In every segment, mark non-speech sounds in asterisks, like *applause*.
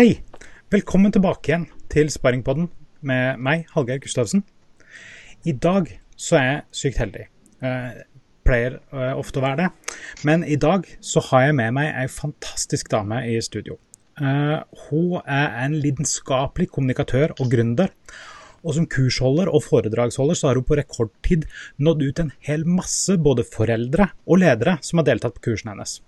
Hei! Velkommen tilbake igjen til Sparringpodden med meg, Hallgeir Gustavsen. I dag så er jeg sykt heldig. Jeg pleier eh, ofte å være det. Men i dag så har jeg med meg ei fantastisk dame i studio. Eh, hun er en lidenskapelig kommunikatør og gründer. Og som kursholder og foredragsholder så har hun på rekordtid nådd ut en hel masse både foreldre og ledere som har deltatt på kursene hennes.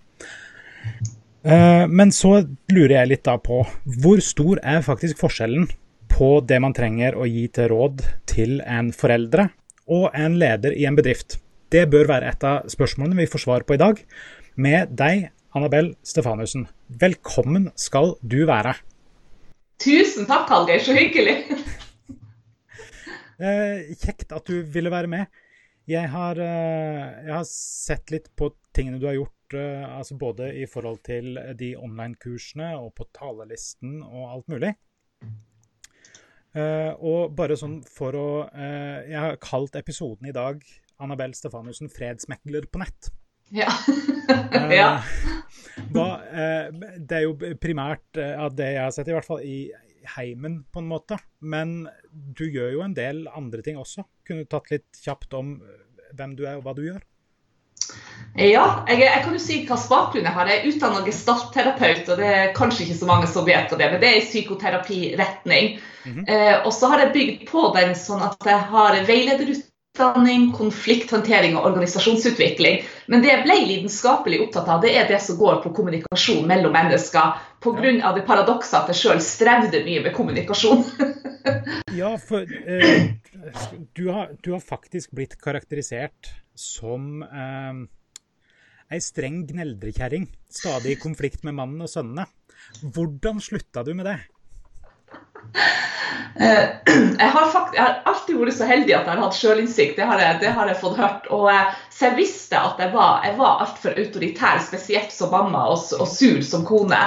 Eh, men så lurer jeg litt da på hvor stor er faktisk forskjellen på det man trenger å gi til råd til en foreldre og en leder i en bedrift? Det bør være et av spørsmålene vi får svar på i dag, med deg, Annabel Stefanussen. Velkommen skal du være. Tusen takk, Hallgeir. Så hyggelig. *laughs* Eh, kjekt at du ville være med. Jeg har, eh, jeg har sett litt på tingene du har gjort Eh, altså både i forhold til de online-kursene og på talerlisten og alt mulig. Uh, og bare sånn for å uh, Jeg har kalt episoden i dag Annabel Stefanussen 'Fredsmekler på nett'. Ja. ja. Hva, det er jo primært av det jeg har sett, i hvert fall i heimen, på en måte. Men du gjør jo en del andre ting også. Kunne du tatt litt kjapt om hvem du er og hva du gjør? Ja, jeg, jeg, kan jo si hva bakgrunn jeg har. Jeg er utdannet gestaltterapeut, og det er kanskje ikke så mange som vet det, men det er i psykoterapiretning. Mm -hmm. eh, og så har jeg bygd på den sånn at jeg har veilederutdanning, konflikthåndtering og organisasjonsutvikling. Men det jeg ble lidenskapelig opptatt av, det er det som går på kommunikasjon mellom mennesker. Pga. Det paradokset at jeg sjøl strevde mye med kommunikasjon. *laughs* ja, for eh, du, har, du har faktisk blitt karakterisert som eh, ei streng gneldrekjerring. Stadig i konflikt med mannen og sønnene. Hvordan slutta du med det? Eh, *clears throat* jeg, har faktisk, jeg, har alltid vært så heldig at jeg har hatt sjølinnsikt. Det, det, har jeg fått hørt. Og, eh, så jeg visste at jeg var, var altfor autoritær, spesielt som mamma, og, og sur som kone.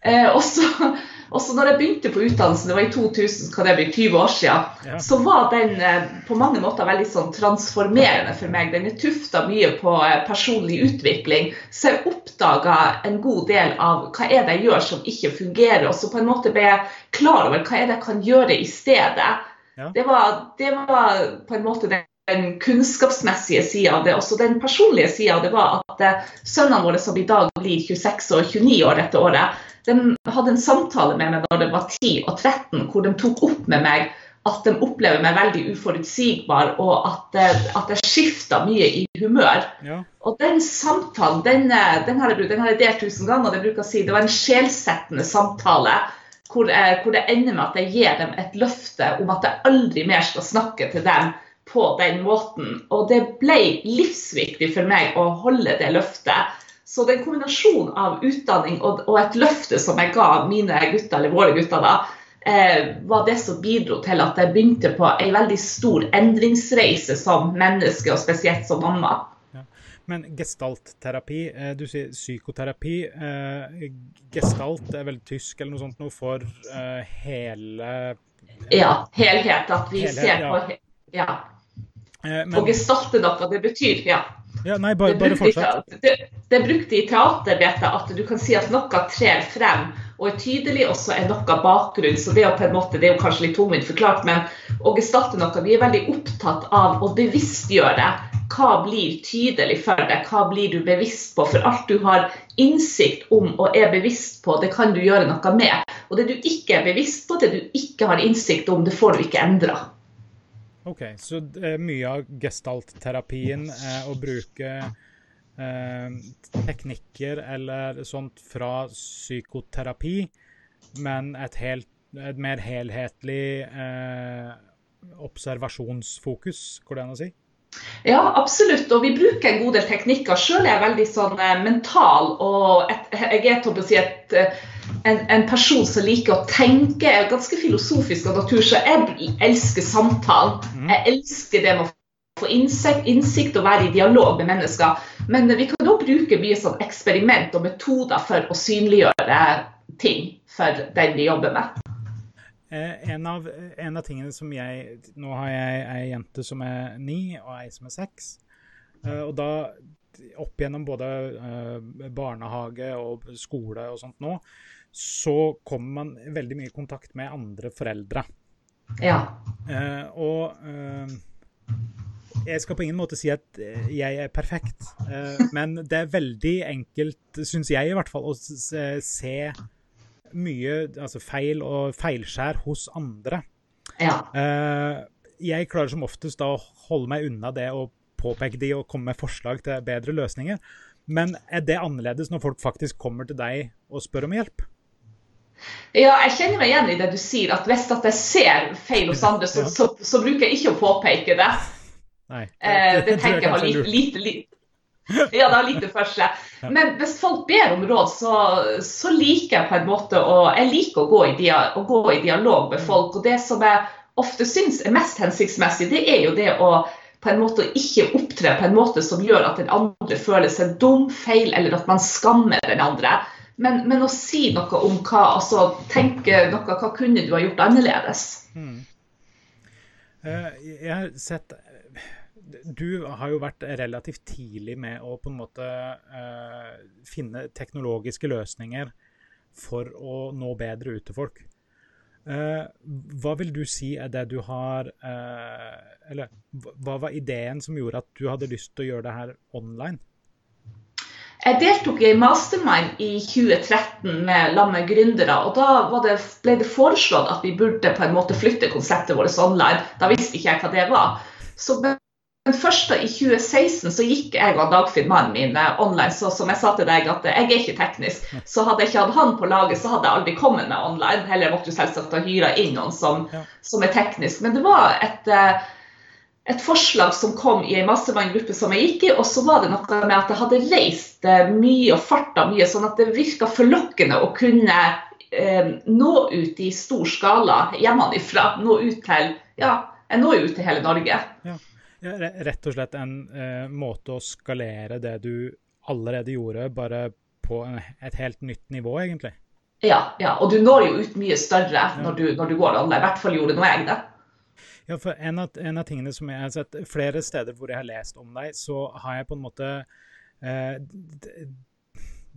Eh, og så og så når jeg begynte på utdannelsen, det var i 2000, kan det bli 20 år siden, ja. så var den eh, på mange måter veldig sånn transformerende for meg. Den er tufta mye på eh, personlig utvikling. Så jeg oppdaga en god del av hva er det jeg gjør som ikke fungerer. Og så på en måte ble jeg klar over hva er det jeg kan gjøre i stedet. Ja. Det, var, det var på en måte den den kunnskapsmessige sida av det. Også den personlige sida av det var at eh, sønnene våre, som i dag blir 26 og 29 år dette året, de hadde en samtale med meg når de var 10 og 13, hvor de tok opp med meg at de opplever meg veldig uforutsigbar, og at, eh, at jeg skifta mye i humør. Ja. Og den samtalen den, eh, den, har jeg, den, har jeg, delt tusen ganger. Jeg bruker å si, det var en sjelsettende samtale hvor, jeg, hvor det ender med at jeg gir dem et løfte om at jeg aldri mer skal snakke til dem på den måten. Og det ble livsviktig for meg å holde det løftet. Så det er en kombinasjon av utdanning og, og, et løfte som jeg ga mine gutter, eller våre gutter, da, eh, var det som bidro til at jeg begynte på en veldig stor endringsreise som menneske, og spesielt som mamma. Ja. Men gestaltterapi, eh, du sier psykoterapi. Eh, gestalt er vel tysk eller noe sånt noe for eh, hele Ja, helhet. At vi helhet, ser på ja. ja. Eh, men... Og gestalte noe, det betyr ja. Ja, nei, bare, bare fortsett. Det, det, er brukt i teater, vet jeg, at du kan si at noe trer frem og er tydelig, og så er noe bakgrunn. Så det er, på en måte, det er jo kanskje litt tungvint forklart, men å gestalte noe Vi er veldig opptatt av å bevisstgjøre. Hva blir tydelig for deg? Hva blir du bevisst på? For alt du har innsikt om og er bevisst på, det kan du gjøre noe med. Og det du ikke er bevisst på, det du ikke har innsikt om, det får du ikke endra. OK, så mye av gestaltterapien er å bruke eh, teknikker eller sånt fra psykoterapi, men et, helt, et mer helhetlig eh, observasjonsfokus, går det an å si? Ja, absolutt. Og vi bruker en god del teknikker. Sjøl er jeg veldig sånn eh, mental, og et, jeg er til å si et eh, en, en, person som liker å tenke, er ganske filosofisk av natur, så jeg elsker samtalen. Mm. Jeg elsker det med å få innsikt, innsikt, og være i dialog med mennesker. Men vi kan òg bruke mye sånn eksperiment og metoder for å synliggjøre ting for den vi jobber med. Eh, en av, en av, tingene som jeg Nå har jeg ei jente som er ni, og ei som er seks. Eh, og da, opp gjennom både eh, barnehage og skole og sånt nå, så kommer man veldig mye i kontakt med andre foreldre. Ja. Eh, og eh, jeg skal på ingen måte si at eh, jeg er perfekt, eh, men det er veldig enkelt, syns jeg i hvert fall, å se mye altså feil og feilskjær hos andre. Ja. Eh, jeg klarer som oftest da å holde meg unna det og påpeke de og komme med forslag til bedre løsninger. Men er det annerledes når folk faktisk kommer til deg og spør om hjelp? Ja, jeg kjenner meg igjen i det du sier, at hvis at jeg ser feil hos andre, så, så, så bruker jeg ikke å påpeke det. Nei, eh, *laughs* det tenker jeg har lite, lite, lite ja, det har lite for seg. Men hvis folk ber om råd, så, så liker jeg på en måte å Jeg liker å gå, i å gå i dialog med folk. Og det som jeg ofte syns er mest hensiktsmessig, det er jo det å på en måte ikke opptre på en måte som gjør at den andre føler seg dum, feil, eller at man skammer den andre. Men, men, å si noe om hva altså tenke noe, hva kunne du ha gjort annerledes? Mm. Uh, jeg har sett Du har jo vært relativt tidlig med å på en måte uh, finne teknologiske løsninger for å nå bedre ut til folk. Uh, hva vil du si er det du har Eller hva var ideen som gjorde at du hadde lyst til å gjøre det her online? Jeg deltok i en mastermind i 2013 med lammet gründere. og Da det, ble det foreslått at vi burde på en måte flytte konseptet vårt online. Da visste ikke jeg hva det var. Så men først i 2016 så gikk jeg og Dagfinn, mannen min, eh, online. Så som jeg sa til deg, at jeg er ikke teknisk. Så hadde jeg ikke hatt han på laget, så hadde jeg aldri kommet med online. Heller måtte du selvsagt ha hyra inn noen som, som, er teknisk. Men det var et uh, et forslag som kom i en mastermind-gruppe som jeg gikk i, og så var det noe med at jeg hadde reist eh, mye og farta mye, sånn at det virka forlokkende å kunne eh, nå ut i stor skala hjemmefra. Nå ut til ja, jeg når ut til hele Norge. Ja. Ja, rett og slett en eh, måte å skalere det du allerede gjorde, bare på en, et helt nytt nivå, egentlig. Ja, ja, og du når jo ut mye større når du, når du går an. I hvert fall gjorde nå jeg det. Ja, for en av, en av, tingene som jeg har sett flere steder hvor jeg har lest om deg, så har jeg på en måte eh, Det,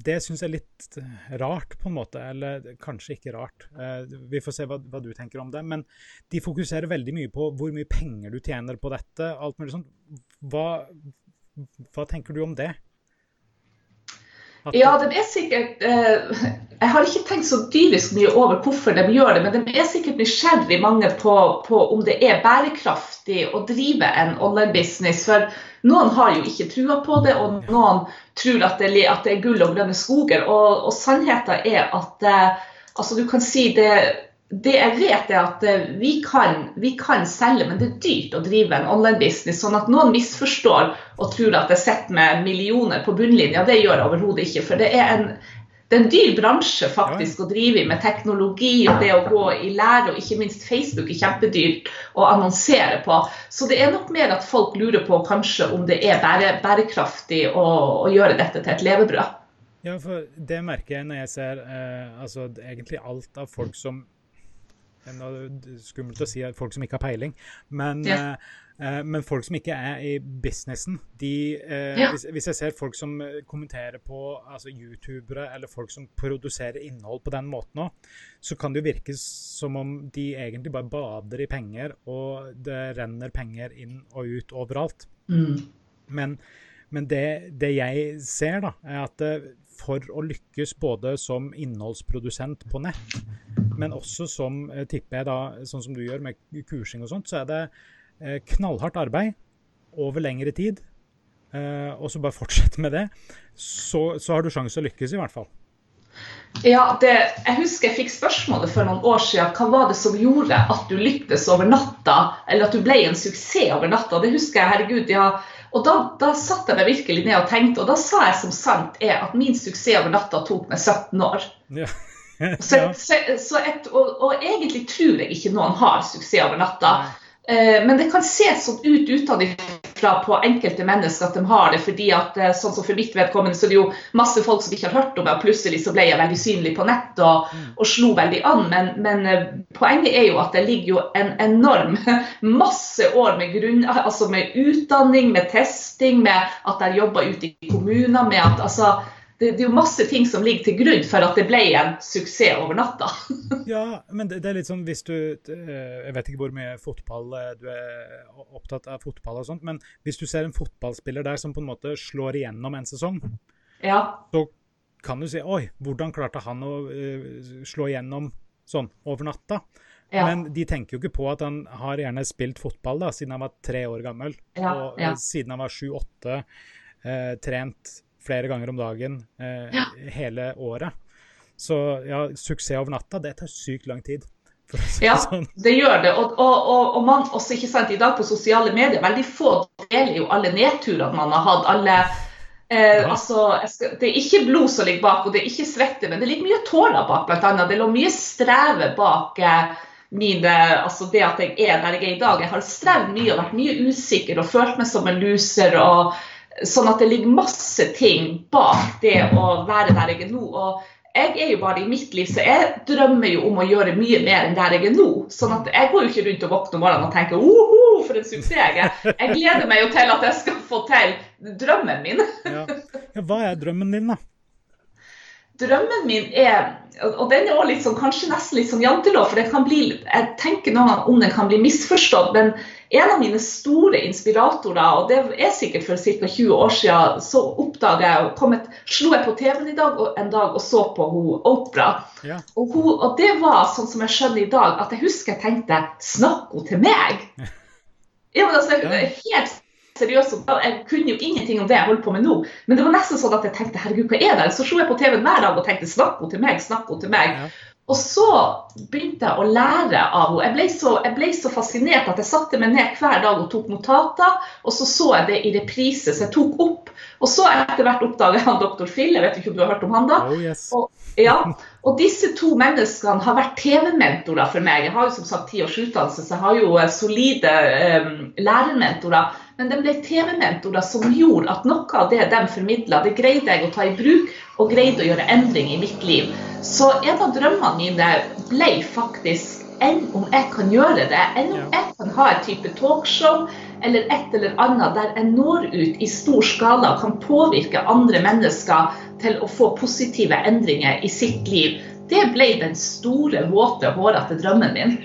det syns jeg er litt rart, på en måte. Eller kanskje ikke rart. Eh, vi får se hva, hva, du tenker om det. Men de fokuserer veldig mye på hvor mye penger du tjener på dette. alt mulig sånt. Hva, hva tenker du om det? Ja, den er sikkert eh, Jeg har ikke tenkt så dyrisk mye over hvorfor de gjør det, men de er sikkert nysgjerrig mange på, på, om det er bærekraftig å drive en online-business. For noen har jo ikke trua på det, og noen tror at det, at det er gull og grønne skoger. Og, og sannheten er at eh, altså du kan si det det jeg vet er at eh, vi kan, vi kan, selge, men det er dyrt å drive en online-business. Sånn at noen misforstår og tror at jeg sitter med millioner på bunnlinja. Det gjør jeg overhodet ikke. For det er en, det er en dyr bransje faktisk å drive i med teknologi og det å gå i lære, og ikke minst Facebook er kjempedyrt å annonsere på. Så det er nok mer at folk lurer på kanskje om det er bære, bærekraftig å, å, gjøre dette til et levebrød. Ja, for det merker jeg når jeg ser eh, altså, egentlig alt av folk som Skummelt å si folk som ikke har peiling, men, ja. eh, men folk som ikke er i businessen de, eh, ja. hvis, hvis, jeg ser folk som kommenterer på altså youtubere eller folk som produserer innhold på den måten òg, så kan det jo virke som om de egentlig bare bader i penger, og det renner penger inn og ut overalt. Mm. Men, men det, det, jeg ser, da, er at for å lykkes både som innholdsprodusent på nett, men også som eh, tipper jeg da, sånn som du gjør med kursing og sånt, så er det eh, knallhardt arbeid over lengre tid. Eh, og så bare *laughs* fortsette med det. Så, så har du sjanse å lykkes, i hvert fall. Ja, det, jeg husker jeg fikk spørsmålet for noen år siden. Hva var det som gjorde at du lyktes over natta, eller at du ble en suksess over natta? Det husker jeg, herregud. ja, og da, da satte jeg meg virkelig ned og tenkte, og da sa jeg som sant er at min suksess over natta tok meg 17 år. Ja. *laughs* så, så, så et, og, og, egentlig tror jeg ikke noen har suksess over natta. Eh, men det kan se sånn ut utenfra på enkelte mennesker at de har det. fordi at eh, sånn som For mitt vedkommende så er det jo masse folk som ikke har hørt om meg, og plutselig så ble jeg veldig synlig på nett og, mm. og slo veldig an. Men, men, eh, poenget er jo at det ligger jo en enorm *laughs* masse år med, grunn, altså med utdanning, med testing, med at jeg jobber ute i kommuner, med at altså det, det, er jo masse ting som ligger til grunn for at det ble en suksess over natta. *laughs* ja, men det, det, er litt sånn hvis du Jeg vet ikke hvor mye fotball du er opptatt av fotball og sånt, men hvis du ser en fotballspiller der som på en måte slår igjennom en sesong, ja. så kan du si Oi, hvordan klarte han å uh, slå igjennom sånn over natta? Ja. Men de tenker jo ikke på at han har gjerne spilt fotball da, siden han var tre år gammel. Ja, og siden han var sju-åtte, eh, trent flere ganger om dagen eh, hele året. Så ja, suksess over natta, det tar sykt lang tid. Si ja, sånn. det gjør det. Og, og, og, og man også, ikke sant, i dag på sosiale medier, veldig få deler jo alle nedturene man har hatt. alle Eh, ja. altså, skal, det er ikke blod som ligger bak, og det er ikke svette, men det ligger mye tårer bak. Blant annet. Det lå mye streve bak eh, mine, altså det at jeg er der jeg er i dag. Jeg har strevd mye og vært mye usikker og følt meg som en loser. og Sånn at det ligger masse ting bak det å være der jeg er nå. og jeg er jo bare i mitt liv, så jeg drømmer jo om å gjøre mye mer enn der jeg er nå. sånn at jeg går jo ikke rundt og våkner om morgenen og tenker oho, for en suksess jeg er. Jeg gleder meg jo til at jeg skal få til drømmen min. ja. Ja, hva er drømmen din, da? Drømmen min er og den er sånn, kanskje nesten litt sånn jantelov, for det kan bli, jeg tenker noen ganger om den kan bli misforstått. Men en av mine store inspiratorer, og det er sikkert for ca. 20 år siden, så oppdaga jeg og et, slo jeg på TV-en i dag, og, en dag og så på hun, Opera. Ja. Og, hun, og, det var sånn som jeg skjønner i dag, at jeg husker jeg tenkte Snakk hun til meg? *laughs* Ja, men altså, helt seriøst, Jeg kunne jo ingenting om det jeg holdt på med nå, men det var nesten sånn at jeg tenkte herregud, hva er det? Så slo jeg på TV-en hver dag og tenkte snakk henne til meg, snakk henne til meg. Ja. Og så begynte jeg å lære av henne. Jeg ble, så, jeg ble, så, fascinert at jeg satte meg ned hver dag og tok notater. Og så så jeg det i reprise, så jeg tok opp. Og så etter hvert oppdaget jeg doktor Phil. Jeg vet ikke om du har hørt om han da? Oh, yes. og, ja, og disse to menneskene har vært TV-mentorer for meg. Jeg har jo som sagt ti års utdannelse, så jeg har jo eh, solide um, lærermentorer. Men de ble TV-mentorer som gjorde at noe av det de formidla, det greide jeg å ta i bruk og greide å gjøre endring i mitt liv. Så en av drømmene mine ble faktisk enn om jeg kan gjøre det, enn om jeg kan ha et type talkshow eller et eller annet der jeg når ut i stor skala og kan påvirke andre mennesker til å få positive endringer i sitt liv. Det ble den store, våte, hårete drømmen min.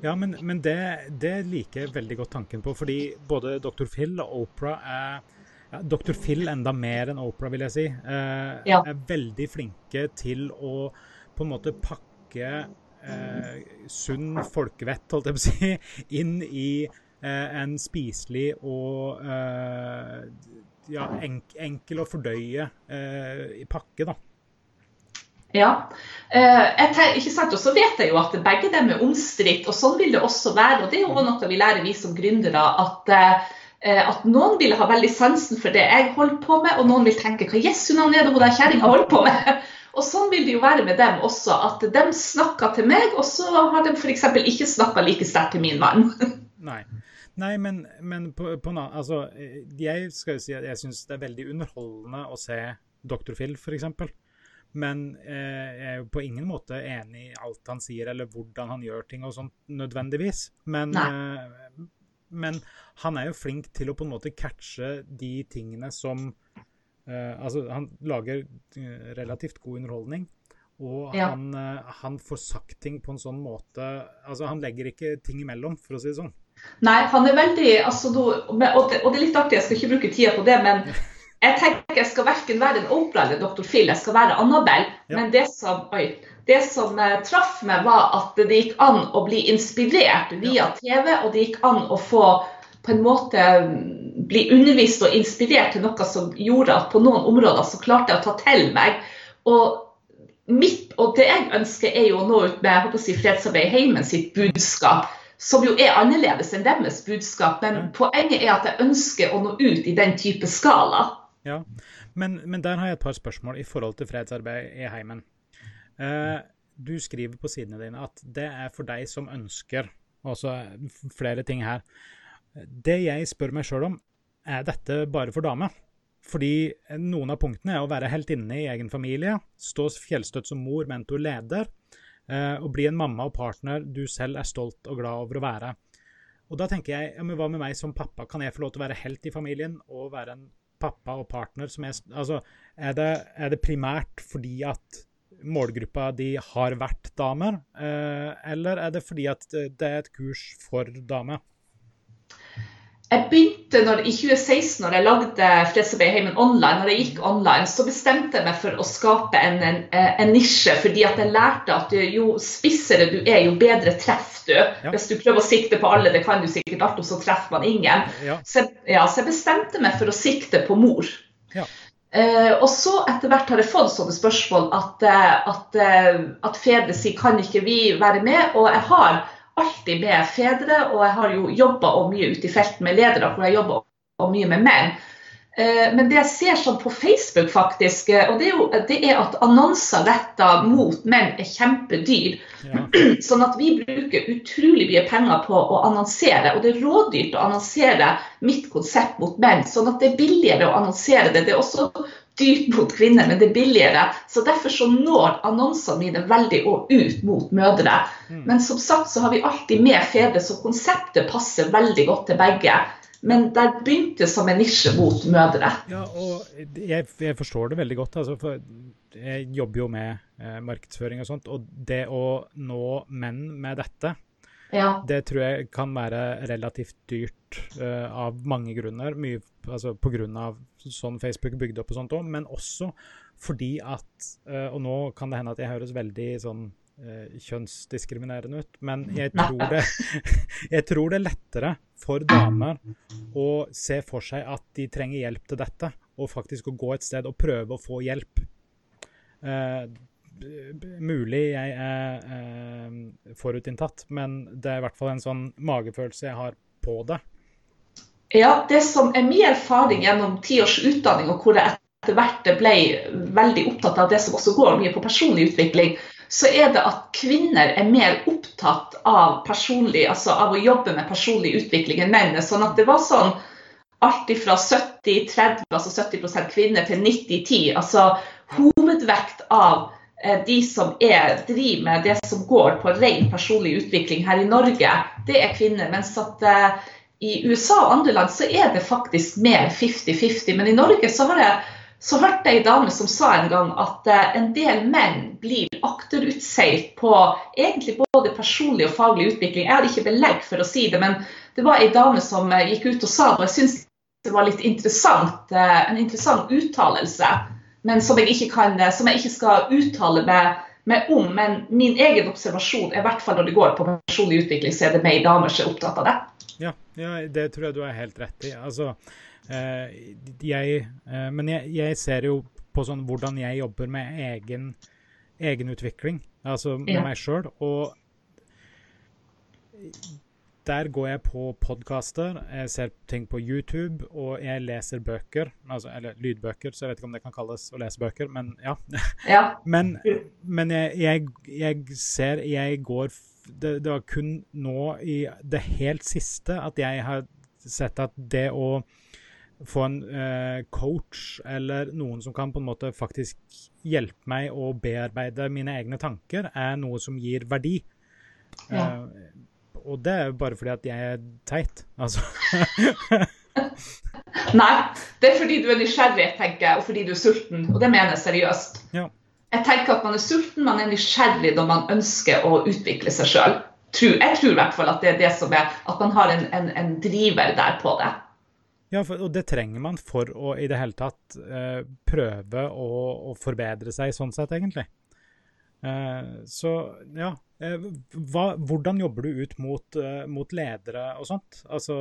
Ja, men, men det, det, liker jeg veldig godt tanken på, fordi både Dr. Phil og Opera er ja, Dr. Phil enda mer enn Opera, vil jeg si. Eh, ja. Er veldig flinke til å på en måte pakke eh, sunn folkevett, holdt jeg på å si, *laughs* inn i eh, en spiselig og eh, ja, enk, enkel å fordøye eh, pakke, da. Ja. Eh, ikke sant? Og så vet jeg jo at begge dem er omstridt, og sånn vil det også være. og Det er jo noe vi lærer, vi som gründere. at eh, at noen vil ha veldig sansen for det jeg holder på med, og noen vil tenke hva jesu navn er det hun der kjerringa holder på med? *laughs* Og sånn vil det jo være med dem også, at de snakker til meg, og så har de f.eks. ikke snakka like sterkt til min mann. *laughs* Nei. Nei, men, men på, på, altså, jeg skal jo si at jeg syns det er veldig underholdende å se Dr. Phil, f.eks. Men eh, jeg er jo på ingen måte enig i alt han sier, eller hvordan han gjør ting og sånt nødvendigvis. Men, eh, men han er jo flink til å på en måte catche de tingene som eh, Altså, han lager eh, relativt god underholdning. Og ja. han, eh, han, får sagt ting på en sånn måte Altså, han legger ikke ting imellom, for å si det sånn. Nei, han er veldig altså, og, det, og det er litt artig, jeg skal ikke bruke tida på det, men *laughs* jeg tenker jeg skal verken være en Opera eller Dr. Phil, jeg skal være Annabelle. Ja. Men det som, oi, det som uh, traff meg, var at det gikk an å bli inspirert via TV, og det gikk an å få på en måte mm, bli undervist og inspirert til noe som gjorde at på noen områder så klarte jeg å ta til meg. Og, mitt, og det jeg ønsker, er jo å nå ut med jeg håper å si, fredsarbeid i heimen sitt budskap som jo er annerledes enn deres budskap. Men poenget er at jeg ønsker å nå ut i den type skala. Ja, men, men, der har jeg et par spørsmål i forhold til fredsarbeid i heimen. Eh, du skriver på sidene dine at det er for deg som ønsker også flere ting her. Det jeg spør meg sjøl om, er dette bare for damer? Fordi noen av punktene er å være helt inne i egen familie, stå fjellstøtt som mor, mentor, leder, eh, og bli en mamma og partner du selv er stolt og glad over å være. Og da tenker jeg, ja, men hva med meg som pappa? Kan jeg få lov til å være helt i familien og være en pappa og partner som er Altså, er det, er det primært fordi at målgruppa di har vært damer, eh, eller er det fordi at det er et kurs for damer? Jeg begynte når, I 2016, når jeg lagde Fredsarbeid heimen online, når jeg gikk online, så bestemte jeg meg for å skape en, en, en nisje. fordi at jeg lærte at jo spissere du er, jo bedre treffer du. Ja. Hvis du prøver å sikte på alle, det kan du sikkert alltid, så treffer man ingen. Ja. Så, ja, så, jeg bestemte meg for å sikte på mor. Ja. Uh, og så etter hvert har jeg fått sånne spørsmål at, uh, at, uh, at fedre sier kan ikke vi være med. Og jeg har alltid med fedre, og jeg har jo jobba mye ute i felten med ledere hvor jeg jobber mye med menn. Eh, men det jeg ser sånn på Facebook, faktisk, eh, og det er, jo, det er at annonser retta mot menn er kjempedyr. Ja. *clears throat* Sånn at vi bruker utrolig mye penger på å annonsere, og det er rådyrt å annonsere mitt konsept mot menn. Sånn at det er billigere å annonsere det. Det er også dyrt mot kvinner, men det er billigere. Så Derfor så når annonsene mine veldig ut mot mødre. Mm. Men som sagt så har vi alltid med fedre, så konseptet passer veldig godt til begge. Men det begynte som en nisje mot mødre. Ja, og jeg, jeg forstår det veldig godt. Altså, jeg jobber jo med eh, markedsføring og sånt. Og det å nå menn med dette, ja. Det tror jeg kan være relativt dyrt uh, av mange grunner. Mye altså pga. Sånn Facebook bygde opp og sånt òg, men også fordi at uh, Og nå kan det hende at jeg høres veldig sånn uh, kjønnsdiskriminerende ut, men jeg tror, det, *laughs* jeg tror det er lettere for damer å se for seg at de trenger hjelp til dette, og faktisk å gå et sted og prøve å få hjelp. Uh, mulig jeg er eh, forutinntatt, men det er i hvert fall en sånn magefølelse jeg har på det. Ja, det som er min erfaring gjennom ti års utdanning, og hvor jeg etter hvert ble veldig opptatt av det som også går mye på personlig utvikling, så er det at kvinner er mer opptatt av, personlig, altså av å jobbe med personlig utvikling enn menn. Sånn at det var sånn alt fra 70-30, altså 70% kvinner, til 90-10. Altså hovedvekt av Eh, de som er, driver med det som går på ren personlig utvikling her i Norge, det er kvinner. Mens at uh, i USA og andre land så er det faktisk mer 50-50. Men i Norge så har jeg så hørte jeg en dame som sa en gang at uh, en del menn blir akterutseilt på egentlig både personlig og faglig utvikling. Jeg hadde ikke belegg for å si det, men det var en dame som uh, gikk ut og sa det. Og jeg syns det var litt interessant, en interessant uttalelse men som jeg ikke, kan, som jeg ikke skal uttale meg, meg, om. Men min egen observasjon er i hvert fall når det går på personlig utvikling, så er det meg damer som er opptatt av det. Ja, ja, det tror jeg du er helt rett i. Altså, eh, jeg, eh, men jeg, jeg, ser jo på sånn hvordan jeg jobber med egen, egenutvikling, altså med ja. meg sjøl. Og der går jeg på podkaster, jeg ser ting på YouTube, og jeg leser bøker. Altså, eller lydbøker, så jeg vet ikke om det kan kalles å lese bøker, men ja. ja. *laughs* men, men jeg, jeg, jeg, ser Jeg går det, det, var kun nå i det helt siste at jeg har sett at det å få en uh, coach eller noen som kan på en måte faktisk hjelpe meg å bearbeide mine egne tanker, er noe som gir verdi. Ja. Uh, og det er jo bare fordi at jeg er teit, altså. *laughs* Nei, det er fordi du er nysgjerrig, tenker jeg, og fordi du er sulten. Og det mener jeg seriøst. Ja. Jeg tenker at man er sulten, man er nysgjerrig når man ønsker å utvikle seg sjøl. Jeg tror i hvert fall at det er det som er At man har en, en, en driver der på det. Ja, for, og det trenger man for å i det hele tatt eh, prøve å, å, forbedre seg sånn sett, egentlig. Eh, så ja, Eh, hva, hvordan jobber du ut mot, uh, mot, ledere og sånt? Altså,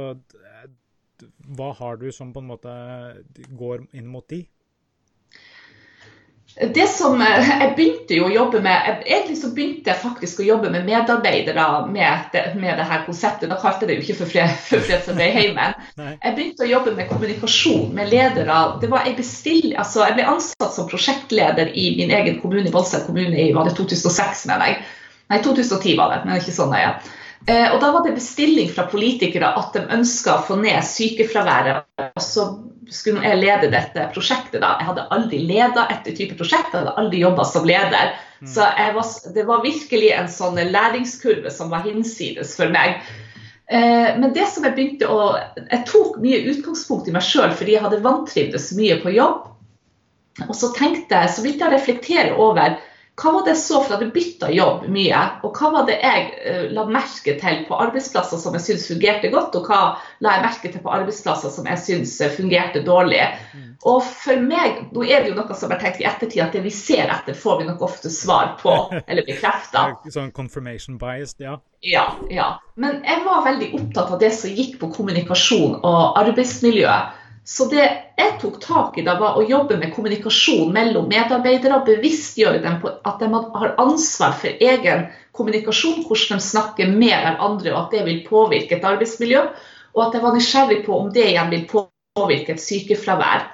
hva har du som på en måte går inn mot de? Det som eh, Jeg begynte jo å jobbe med Egentlig så begynte jeg faktisk å jobbe med medarbeidere med det, med det her konseptet. Da kalte jeg det jo ikke for, fred, for fredsarbeid i heimen. *laughs* Jeg begynte å jobbe med kommunikasjon med ledere. Det var jeg, bestill, altså jeg ble ansatt som prosjektleder i min egen kommune, Voldsheim kommune, i var det 2006, mener jeg. Nei, 2010 var det, men ikke så nøye. Eh, og Da var det bestilling fra politikere at de ønska å få ned sykefraværet. og Så skulle jeg lede dette prosjektet. da. Jeg hadde aldri leda et type prosjekt, jeg hadde aldri jobba som leder. Så var, det var virkelig en sånn læringskurve som var hinsides for meg. Eh, men det som jeg begynte å Jeg tok mye utgangspunkt i meg sjøl fordi jeg hadde vantrivdes mye på jobb. Og så tenkte jeg, så begynte jeg å reflektere over hva var det jeg så, for jeg hadde bytta jobb mye. Og hva var det jeg uh, la merke til på arbeidsplasser som jeg syntes fungerte godt, og hva la jeg merke til på arbeidsplasser som jeg syntes fungerte dårlig. Mm. Og for meg, nå er det jo noe som jeg tenker i ettertid, at det vi ser etter, får vi nok ofte svar på, *laughs* eller bekrefta. sånn confirmation bias, ja. Ja, ja. Men jeg var veldig opptatt av det som gikk på kommunikasjon og arbeidsmiljø. Så det jeg tok tak i da, var å jobbe med kommunikasjon mellom medarbeidere. Bevisstgjøre dem på at de har ansvar for egen kommunikasjon, hvordan de snakker med hverandre, og at det vil påvirke et arbeidsmiljø. Og at jeg var nysgjerrig på om det igjen vil påvirke et sykefravær.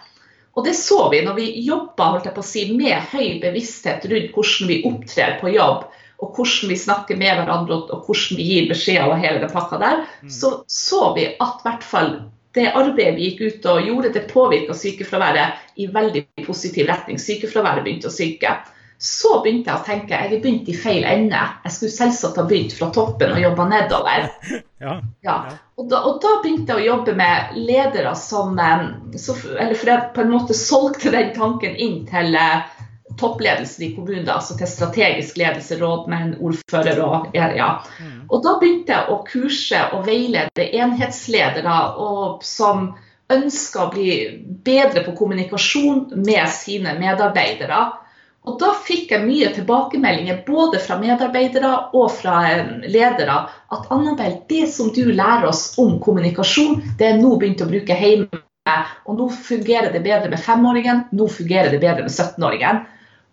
Og det så vi når vi jobba si, med høy bevissthet rundt hvordan vi opptrer på jobb, og hvordan vi snakker med hverandre og hvordan vi gir beskjeder og hele den pakka der, mm. så så vi at i hvert fall det arbeidet vi gikk ut og gjorde, det påvirka sykefraværet i veldig positiv retning. Sykefraværet begynte å synke. Så begynte jeg å tenke jeg har begynt i feil ende. Jeg skulle selvsagt ha begynt fra toppen og jobba nedover. *laughs* Ja, ja. Og, da, og, da, begynte jeg å jobbe med ledere som eh, så, Eller for jeg på en måte solgte den tanken inn til eh, toppledelsen i kommunen, altså til strategisk ledelse, rådmenn, ordfører og ja. Mm. Og da begynte jeg å kurse og veilede enhetsledere og, som ønska å bli bedre på kommunikasjon med sine medarbeidere. Og da fikk jeg mye tilbakemeldinger både fra medarbeidere og fra eh, ledere at Annabel, det som du lærer oss om kommunikasjon, det er nå begynt å bruke hjemme. Og nå fungerer det bedre med femåringen, nå fungerer det bedre med 17-åringen.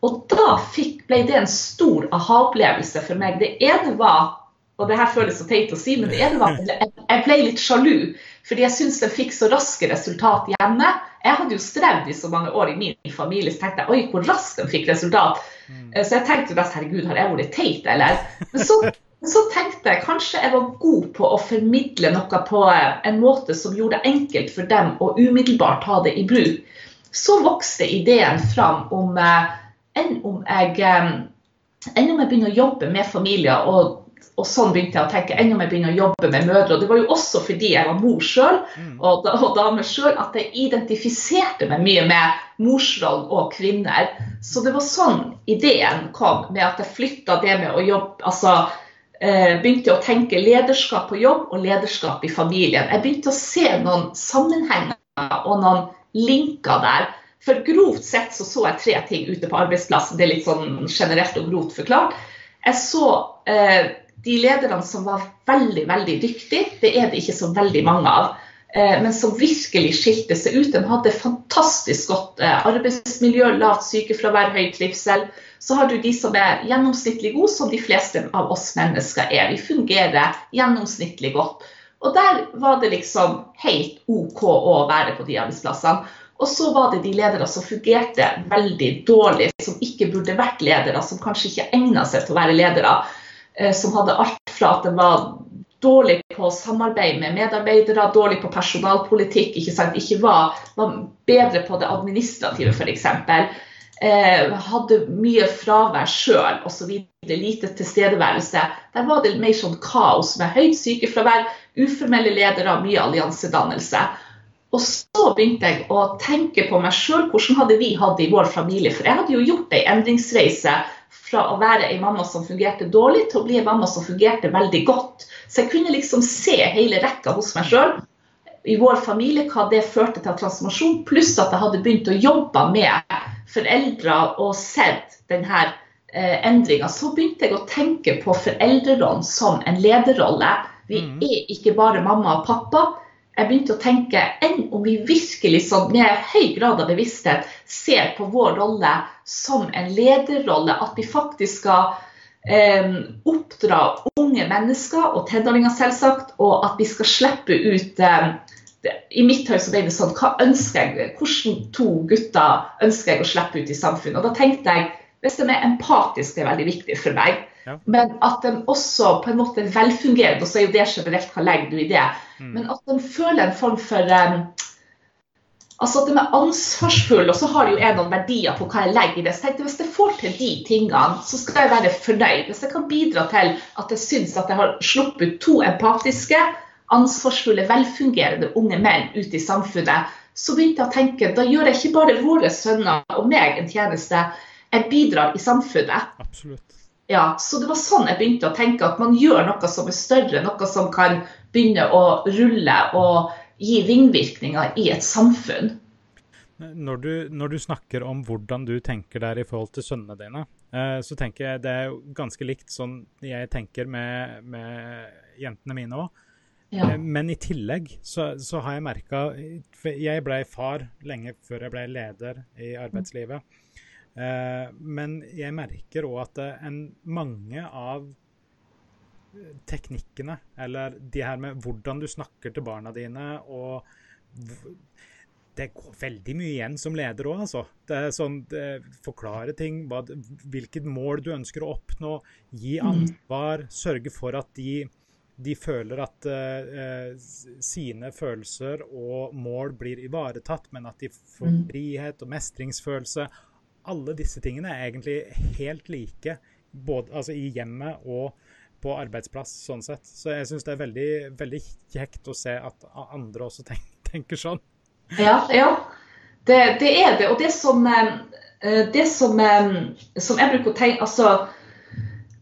Og da fikk, ble det en stor aha-opplevelse for meg. Det ene var og det her føles så teit å si, men det ene var at jeg ble litt sjalu. Fordi jeg syntes jeg fikk så raske resultat hjemme. Jeg hadde jo strevd i så mange år i min familie, så tenkte jeg oi, hvor raskt de fikk resultat. Mm. Så jeg tenkte best herregud, har jeg vært teit, eller? Men så, *laughs* så, tenkte jeg kanskje jeg var god på å formidle noe på en måte som gjorde det enkelt for dem å umiddelbart ta det i bruk. Så vokste ideen fram om eh, enn om jeg, enn om jeg begynner å jobbe med familier. Og, og, sånn begynte jeg å tenke. Enn om jeg begynner å jobbe med mødre. Og det var jo også fordi jeg var mor sjøl mm. og, og dame sjøl at jeg identifiserte meg mye med morsrollen og kvinner. Så det var sånn ideen kom, med at jeg flytta det med å jobbe altså eh, begynte å tenke lederskap på jobb og lederskap i familien. Jeg begynte å se noen sammenhenger og noen linker der for grovt sett så, så jeg tre ting ute på arbeidsplassen. Det er litt sånn generelt og grovt forklart. Jeg så eh, de lederne som var veldig, veldig dyktige. Det er det ikke så veldig mange av. Eh, men som virkelig skilte seg ut. De hadde fantastisk godt eh, arbeidsmiljø, lavt sykefravær, høy trivsel. Så har du de som er gjennomsnittlig gode, som de fleste av oss mennesker er. Vi fungerer gjennomsnittlig godt. Og der var det liksom helt OK å være på de arbeidsplassene. Og så var det de ledere som fungerte veldig dårlig, som ikke burde vært ledere, som kanskje ikke egna seg til å være ledere. Eh, som hadde alt fra at de var dårlig på samarbeid med medarbeidere, dårlig på personalpolitikk, ikke, sant? ikke var, var bedre på det administrative f.eks. Eh, hadde mye fravær sjøl osv. Lite tilstedeværelse. Der var det mer sånn kaos med høyt sykefravær, uformelle ledere, mye alliansedannelse. Og så begynte jeg å tenke på meg sjøl. Hvordan hadde vi hatt det i vår familie? For jeg hadde jo gjort ei endringsreise fra å være ei mamma som fungerte dårlig, til å bli ei mamma som fungerte veldig godt. Så jeg kunne liksom se hele rekka hos meg sjøl i vår familie, hva det førte til transformasjon. Pluss at jeg hadde begynt å jobbe med foreldre og sett denne eh, endringa. Så begynte jeg å tenke på foreldrerollen som en lederrolle. Vi mm. er ikke bare mamma og pappa jeg begynte å tenke enn om vi virkelig sånn, med høy grad av bevissthet ser på vår rolle som en lederrolle. At vi faktisk skal eh, oppdra unge mennesker, og tenåringer selvsagt, og at vi skal slippe ut eh, I mitt hode ble det sånn Hva ønsker jeg? Hvordan to gutter ønsker jeg å slippe ut i samfunnet? Og da tenkte jeg hvis de er empatiske, det er veldig viktig for meg. Ja. Men at de også på en måte er velfungerende, og så er jo det generelt hva legger du i det. Mm. Men at de føler en form for um, Altså at de er ansvarsfulle, og så har de jo jeg noen verdier på hva jeg legger i det. Så tenkte jeg Hvis jeg får til de tingene, så skal jeg være fornøyd. Hvis jeg kan bidra til at jeg syns at jeg har sluppet to empatiske, ansvarsfulle, velfungerende unge menn ute i samfunnet, så begynte jeg å tenke da gjør jeg ikke bare våre sønner og meg en tjeneste, jeg bidrar i samfunnet. Absolutt. Ja, så det var sånn jeg begynte å tenke at man gjør noe som er større, noe som kan begynne å rulle og gi ringvirkninger i et samfunn. Når du, når du, snakker om hvordan du tenker der i forhold til sønnene dine, eh, så tenker jeg det er ganske likt sånn jeg tenker med, med jentene mine òg. Ja. Eh, men i tillegg så, så har jeg merka Jeg ble far lenge før jeg ble leder i arbeidslivet. Eh, men jeg merker òg at en, mange av teknikkene, eller de her med hvordan du snakker til barna dine og det går veldig mye igjen som leder òg, altså. Det er sånn, det, Forklare ting, hva, hvilket mål du ønsker å oppnå. Gi mm. ansvar. Sørge for at de, de føler at uh, sine følelser og mål blir ivaretatt, men at de får mm. frihet og mestringsfølelse. Alle disse tingene er egentlig helt like, både altså, i hjemmet og på arbeidsplass. sånn sett. Så jeg syns det er veldig, veldig, kjekt å se at andre også tenker, *laughs* tenker sånn. Ja, ja. Det, det, er det. Og det som, eh, det som, eh, som jeg bruker å tenke altså,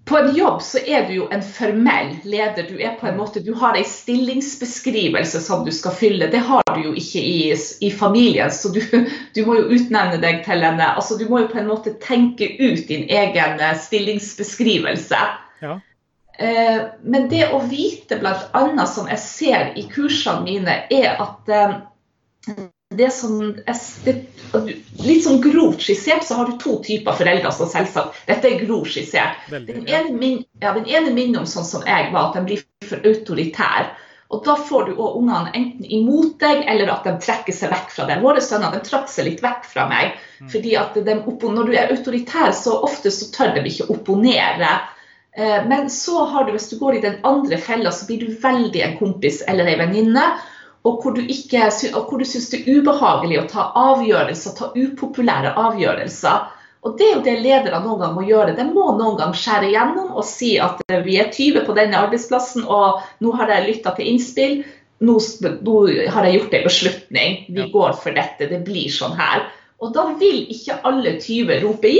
På en jobb så er du jo en formell leder. Du er på en måte, du har en stillingsbeskrivelse som du skal fylle. Det har du jo ikke i, i familien, så du, du, må jo utnevne deg til en altså Du må jo på en måte tenke ut din egen eh, stillingsbeskrivelse. Ja. Men det å vite bl.a. som jeg ser i kursene mine, er at det som det, Litt sånn grovt skissert så har du to typer foreldre. som selvsagt, Dette er grovt skissert. Den ene, min, ja, den ene minner om sånn som jeg var, at de blir for autoritære. Og Da får du òg ungene enten imot deg, eller at de trekker seg vekk fra deg. Våre sønner de trakk seg litt vekk fra meg. Mm. fordi at de, Når du er autoritær, så ofte så tør de ikke opponere. Eh, men så har du, hvis du går i den andre fella, så blir du veldig en kompis eller ei venninne og hvor du, ikke, og hvor du syns det er ubehagelig å ta avgjørelser, ta upopulære avgjørelser. Og Det er jo det ledere noen gang må gjøre. De må noen gang skjære gjennom og si at vi er 20 på denne arbeidsplassen, og nå har jeg lytta til innspill. Nå, nå, har jeg gjort en beslutning. Vi ja. går for dette. Det blir sånn her. Og da vil ikke alle 20 rope!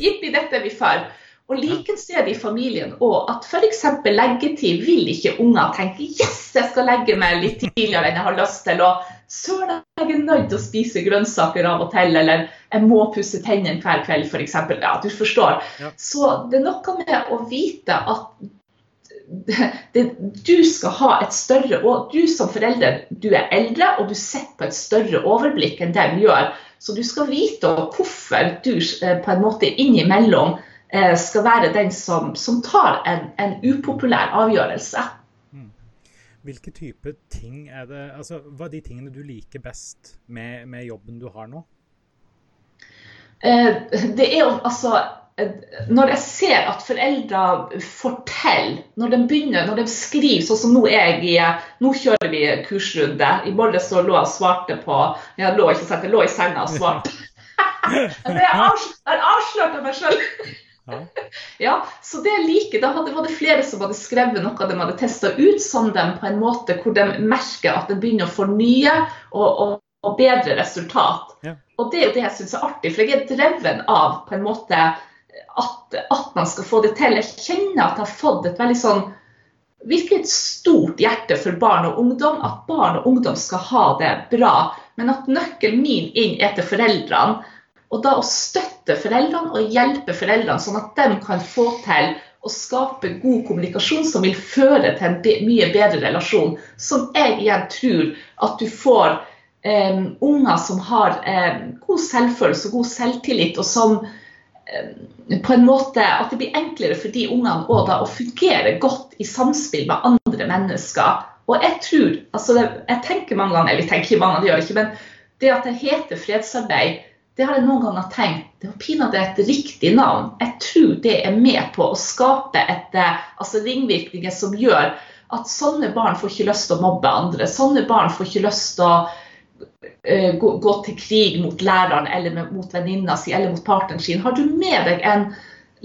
Jippi, dette er vi for'. Og Likens er det i familien òg at f.eks. leggetid vil ikke unger tenke 'yes, jeg skal legge meg litt tidligere enn jeg har lyst til', og 'søren, jeg er nødt til å spise grønnsaker av og til', eller 'jeg må pusse tennene hver kveld', f.eks. Ja, du forstår. Ja. Så det er noe med å vite at det, det, du skal ha et større og Du som forelder du er eldre, og du sitter på et større overblikk enn det du gjør. Så du skal vite hvorfor du eh, på en måte innimellom skal være den som, som tar en, en, upopulær avgjørelse. Hmm. Hvilke type ting er det altså, Hva er de tingene du liker best med, med jobben du har nå? Eh, det er jo altså eh, Når jeg ser at foreldre forteller, når de begynner, når de skriver sånn som nå er jeg i Nå kjører vi kursrunde. I morges så lå jeg og svarte på Jeg lå ikke sant, jeg lå i senga og svarte. *laughs* jeg har avslørt meg sjøl. *laughs* Ja. så det jeg liker, Da var det flere som hadde skrevet noe de hadde testa ut, som dem på en måte hvor de merker at de begynner å fornye og, og, og bedre resultat. Ja. Og det er jo det jeg syns er artig, for jeg er dreven av på en måte at, at, man skal få det til. Jeg kjenner at jeg har fått et veldig sånn Virkelig et stort hjerte for barn og ungdom. At barn og ungdom skal ha det bra. Men at nøkkelen min inn er til foreldrene. Og da å støtte foreldrene og hjelpe foreldrene, sånn at de kan få til å skape god kommunikasjon som vil føre til en mye bedre relasjon. Som jeg igjen tror at du får eh, unger som har eh, god selvfølelse og god selvtillit, og som eh, på en måte At det blir enklere for de ungene å fungere godt i samspill med andre mennesker. Og jeg tror, altså jeg tenker mange ganger, eller tenker mange, det gjør jeg ikke, men det at det heter fredsarbeid det har jeg noen ganger tenkt. Det var pinadø et riktig navn. Jeg tror det er med på å skape et, eh, altså ringvirkninger som gjør at sånne barn får ikke lyst til å mobbe andre. Sånne barn får ikke lyst til å uh, gå, gå, til krig mot læreren eller med, mot venninna si eller mot partneren sin. Har du med deg en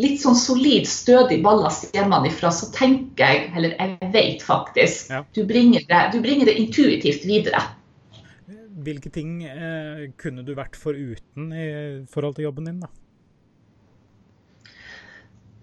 litt sånn solid, stødig ballast hjemmefra, så tenker jeg, eller jeg vet faktisk, Ja. du, bringer det, du bringer det intuitivt videre. Hvilke ting eh, kunne du vært foruten i forhold til jobben din, da?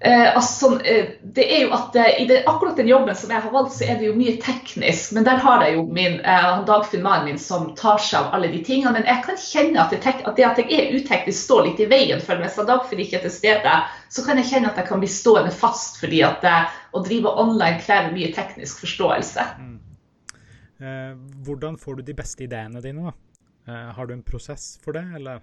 Eh, altså, eh, det er jo at eh, I det, akkurat den jobben som jeg har valgt, så er det jo mye teknisk. Men der har jeg jo min eh, Dagfinn mannen min som tar seg av alle de tingene. Men jeg kan kjenne at det, tek, at det at jeg er uteknisk står litt i veien for meg. Så Dagfinn ikke er til stede, så kan jeg kjenne at jeg kan bli stående fast fordi at eh, å drive online krever mye teknisk forståelse. Eh, hvordan får du de beste ideene dine, da? Eh, har du en prosess for det, eller?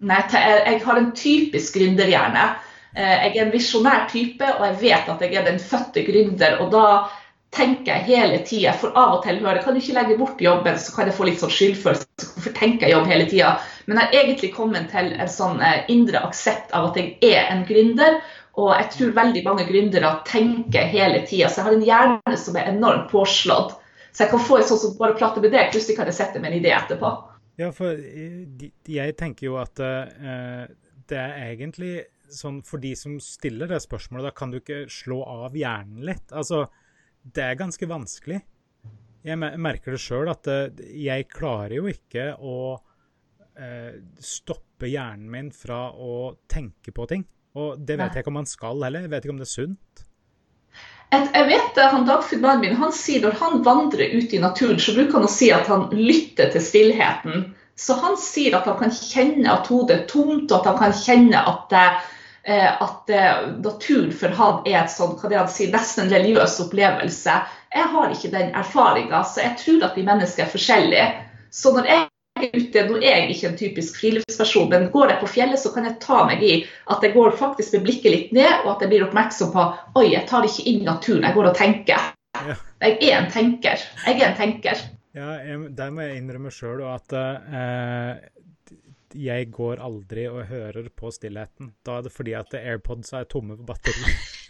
Nei, jeg jeg har en typisk gründerhjerne. Eh, Jeg er en visjonær type, og jeg vet at jeg er den fødte gründer. Og da tenker jeg hele tida, for av og til hører jeg kan ikke legge bort jobben, så kan jeg få litt sånn skyldfølelse. Hvorfor tenker jeg jobb hele tida? Men jeg har egentlig kommet til en sånn eh, indre aksept av at jeg er en gründer. Og jeg tror veldig mange gründere tenker hele tida. Så jeg har en hjerne som er enormt påslått. Så jeg kan få en sånn som bare prater med deg, plutselig kan jeg sette meg en idé etterpå. Ja, for eh, jeg tenker jo at eh, det er egentlig sånn for de som stiller det spørsmålet, da kan du ikke slå av hjernen litt. Altså, det er ganske vanskelig. Jeg merker det sjøl at eh, jeg klarer jo ikke å stoppe hjernen min fra å tenke på ting. Og det vet Nei. jeg ikke om man skal heller. Jeg vet ikke om det er sunt. Et, jeg vet han Dagfinn mannen han sier når han vandrer ut i naturen, så bruker han å si at han lytter til stillheten. Så han sier at han kan kjenne at hodet er tomt, og at han kan kjenne at, eh, at eh, naturen for han er et sånn, hva det han sier, nesten en religiøs opplevelse. Jeg har ikke den erfaringa, så jeg tror at vi mennesker er forskjellige. Så når jeg ute, nå er jeg ikke en typisk friluftsperson, men går jeg på fjellet, så kan jeg ta meg i at jeg går faktisk med blikket litt ned, og at jeg blir oppmerksom på oi, jeg tar ikke inn naturen, jeg går og tenker. Ja. Jeg er en tenker. Jeg er en tenker. Ja, jeg, der må jeg innrømme sjøl at eh, jeg går aldri og hører på stillheten. Da er det fordi at AirPods er tomme på batteri. *laughs*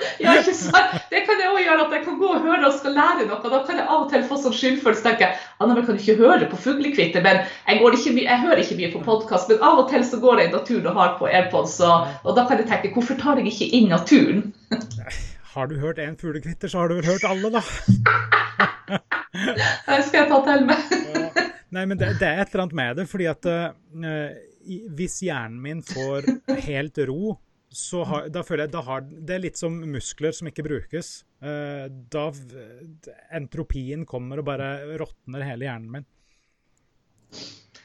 *laughs* Ja, ikke sant? Det kan jeg òg gjøre, at jeg kan gå og høre og skal lære noe. Da kan jeg av og til få sånn skyldfølelse. tenke, Anna, jeg kan ikke høre på fuglekvitter? Men jeg, går ikke jeg hører ikke mye på podkast, men av og til så går jeg i naturen og har på AirPods, og, og da kan jeg tenke, hvorfor tar jeg ikke inn naturen? *laughs* Har du hørt én fuglekvitter, så har du vel hørt alle, da. *laughs* Det skal jeg ta til meg. Ja. Nei, men det, det er et eller annet med det, fordi at uh, hvis hjernen min får helt ro, så har, da føler jeg da har, Det er litt som muskler som ikke brukes. Eh, da Entropien kommer og bare råtner hele hjernen min.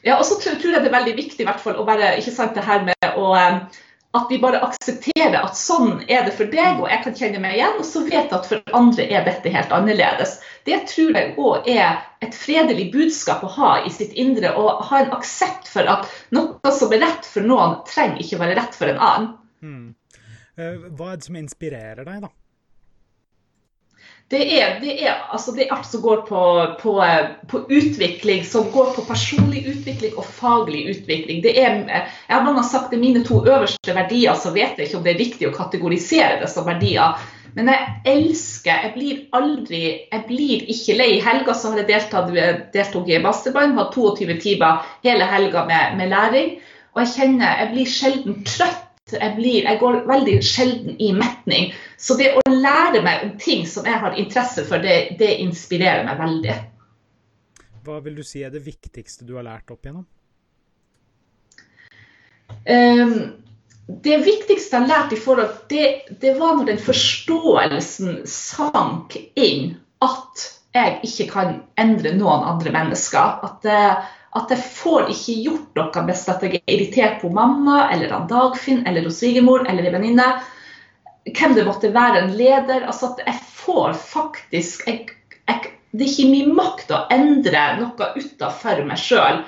Ja, og så tror, jeg det er veldig viktig hvert fall å være, ikke sant, det her med å eh, at vi bare aksepterer at sånn er det for deg, og jeg kan kjenne meg igjen. Og så vet jeg at for andre er dette helt annerledes. Det tror jeg òg er et fredelig budskap å ha i sitt indre. Og ha en aksept for at noe som er rett for noen, trenger ikke være rett for en annen. Hmm. Eh, hva er det som inspirerer deg, da? Det er, det er, altså det er alt som går på, på, eh, på utvikling, som går på personlig utvikling og faglig utvikling. Det er, eh, jeg har blant sagt det mine to øverste verdier, så vet jeg ikke om det er riktig å kategorisere det som verdier. Men jeg elsker, jeg blir aldri, jeg blir ikke lei. I helga så har jeg deltatt, deltok i mastermind, hatt 22 timer hele helga med, med læring. Og jeg kjenner, jeg blir sjelden trøtt. Jeg, blir, jeg går veldig sjelden i metning. Så det å lære meg om ting som jeg har interesse for, det, det inspirerer meg veldig. Hva vil du si er det viktigste du har lært opp igjennom? Um, det viktigste jeg har lært i forhold det, det var når den forståelsen sank inn at jeg ikke kan endre noen andre mennesker. At, eh, at jeg får ikke gjort noe hvis jeg er irritert på mamma eller han Dagfinn eller hos svigermor eller en venninne. Hvem det måtte være, en leder. altså at Jeg får faktisk jeg, jeg, Det er ikke min makt å endre noe utenfor meg sjøl.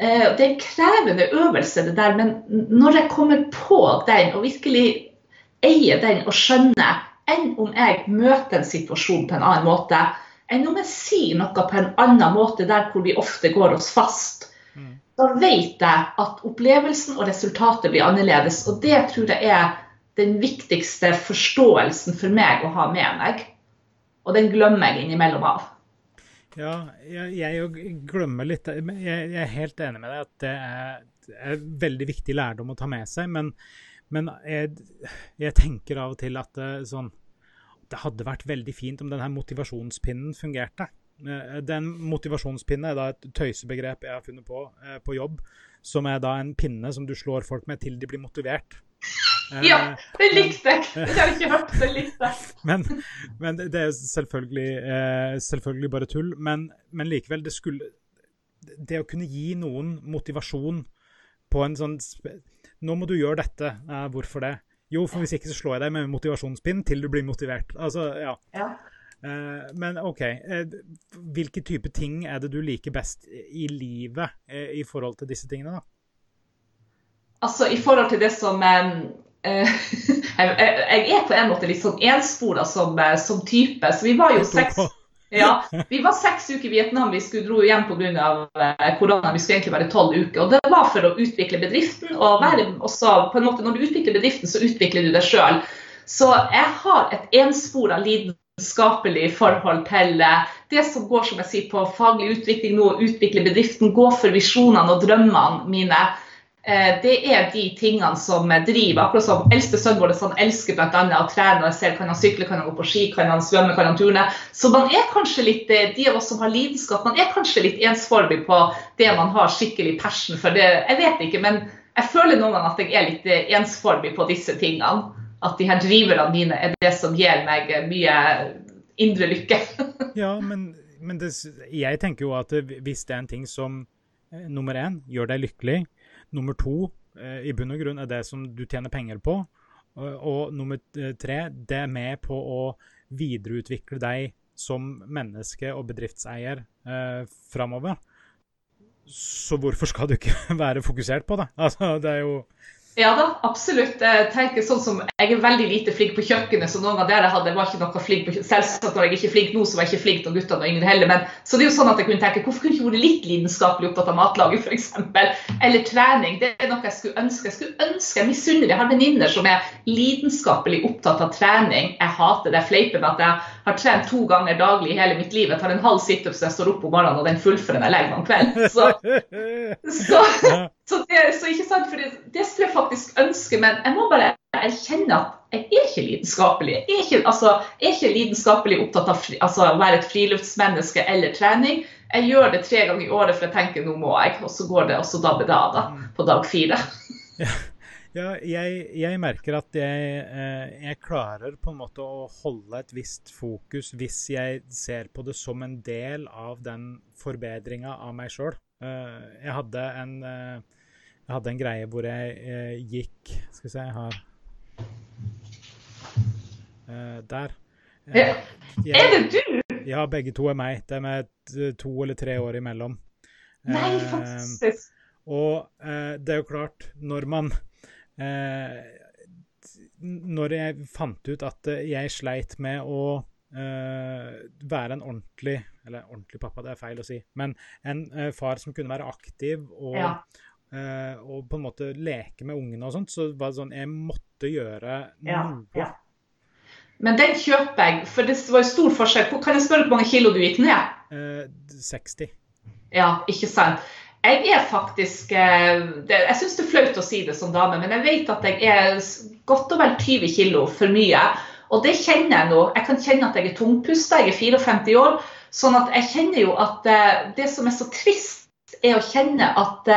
Eh, Det er en krevende øvelse, det der, men når jeg kommer på den og virkelig eier den og skjønner, enn om jeg møter en situasjon på en annen måte, enn om jeg sier noe på en annen måte der hvor vi ofte går oss fast, Mm. da vet jeg at opplevelsen og resultatet blir annerledes. Og det tror jeg er den viktigste forståelsen for meg å ha med meg. Og den glemmer jeg innimellom av. Ja, jeg, jeg glemmer litt jeg, jeg er helt enig med deg at det er, er veldig viktig lærdom å ta med seg. Men, Men jeg, jeg, tenker av og til at det, sånn, det hadde vært veldig fint om denne motivasjonspinnen fungerte. Eh, den motivasjonspinne er da et tøysebegrep jeg har funnet på eh, på jobb, som er da en pinne som du slår folk med til de blir motivert. Ja, eh, det likte jeg! Det har ikke hørt. Det likte jeg. *laughs* Men, men det er selvfølgelig, selvfølgelig bare tull. Men, men, likevel, det skulle Det å kunne gi noen motivasjon på en sånn Nå må du gjøre dette. hvorfor det? Jo, for hvis ikke så slår jeg deg med motivasjonspinn til du blir motivert. Altså, ja. ja. Eh, men OK. Eh, hvilke type ting er det du liker best i livet eh, i forhold til disse tingene, da? Altså, i forhold til det som *laughs* jeg, er på en måte litt sånn enspora som, som, type. Så vi var jo seks ja, vi var seks uker i Vietnam. Vi skulle dro hjem pga. korona. Vi skulle egentlig være tolv uker. og Det var for å utvikle bedriften. og også, på en måte Når du utvikler bedriften, så utvikler du deg sjøl. Så jeg har et enspora lidenskapelig skapelig forhold til eh, det som går som jeg sier, på faglig utvikling nå, å utvikle bedriften, gå for visjonene og drømmene mine. Eh, det er de tingene som driver. Akkurat som eldste sønn vår sånn, elsker bl.a. å trene. og ser Kan han sykle, kan han gå på ski, kan han svømme, kan han turne? Så man er kanskje litt, eh, de av oss som har lidenskap, man er kanskje litt ensformig på det man har skikkelig passion for. Det, jeg vet ikke, men jeg føler noen ganger at jeg er litt ensformig på disse tingene at de her driverne mine er det som gir meg mye indre lykke. *laughs* ja, men, men det, jeg tenker jo at hvis det er en ting som eh, nummer én gjør deg lykkelig, nummer to eh, i bunn og grunn er det som du tjener penger på, og, og nummer eh, tre det er med på å videreutvikle deg som menneske og bedriftseier eh, framover. Så hvorfor skal du ikke *laughs* være fokusert på det? Altså, det er jo ja da, absolutt. Jeg tenker sånn som, jeg er veldig lite flink på kjøkkenet, så noen av dere hadde var ikke noe flink på Selvsagt når jeg ikke er flink nå, så var jeg ikke flink til guttene og yngre heller. Men, så det er jo sånn at jeg kunne tenke, hvorfor kunne jeg ikke vært litt lidenskapelig opptatt av matlaging f.eks.? Eller trening. Det er noe jeg skulle ønske. Jeg skulle ønske, jeg misunner. Jeg har venninner som er lidenskapelig opptatt av trening. Jeg hater det. Jeg fleiper med at jeg har trent to ganger daglig i hele mitt liv. Jeg tar en halv situp så jeg står opp om morgenen, og den fullfører jeg legger meg om kvelden. Så, *laughs* så så det, så ikke sant, for det, det skulle jeg faktisk ønske, men jeg må bare erkjenne at jeg er ikke lidenskapelig. Jeg er ikke, altså, jeg er ikke lidenskapelig opptatt av altså, å være et friluftsmenneske eller trening. Jeg gjør det tre ganger i året for jeg tenker nå må jeg, og så går det, og så dabber det av da, på dag fire. Ja. Ja, jeg, jeg, merker at jeg, eh, jeg, klarer på en måte å holde et visst fokus hvis jeg ser på det som en del av den forbedringa av meg sjøl. Eh, jeg hadde en eh, jeg hadde en greie hvor jeg gikk Skal vi se, jeg har eh, Der. Jeg, er det du? Ja, begge to er meg. Det er med to eller tre år imellom. Nei, fantastisk. og eh, det er jo klart, når man Når jeg fant ut at jeg sleit med å være en ordentlig Eller ordentlig pappa, det er feil å si. Men en far som kunne være aktiv og ja og på en måte leke med ungene og sånt, så var det sånn Jeg måtte gjøre noe. Ja, ja. Men den kjøper jeg, for det var jo stor forskjell. Kan jeg spørre hvor mange kilo du gikk ned? Uh, 60. Ja, ikke sant. Jeg er faktisk eh, Jeg syns det er flaut å si det som dame, men jeg vet at jeg er godt og vel 20 kilo for mye. Og det kjenner jeg nå. Jeg kan kjenne at jeg er tungpusta, jeg er 54 år. Sånn at jeg kjenner jo at det som er så trist, er å kjenne at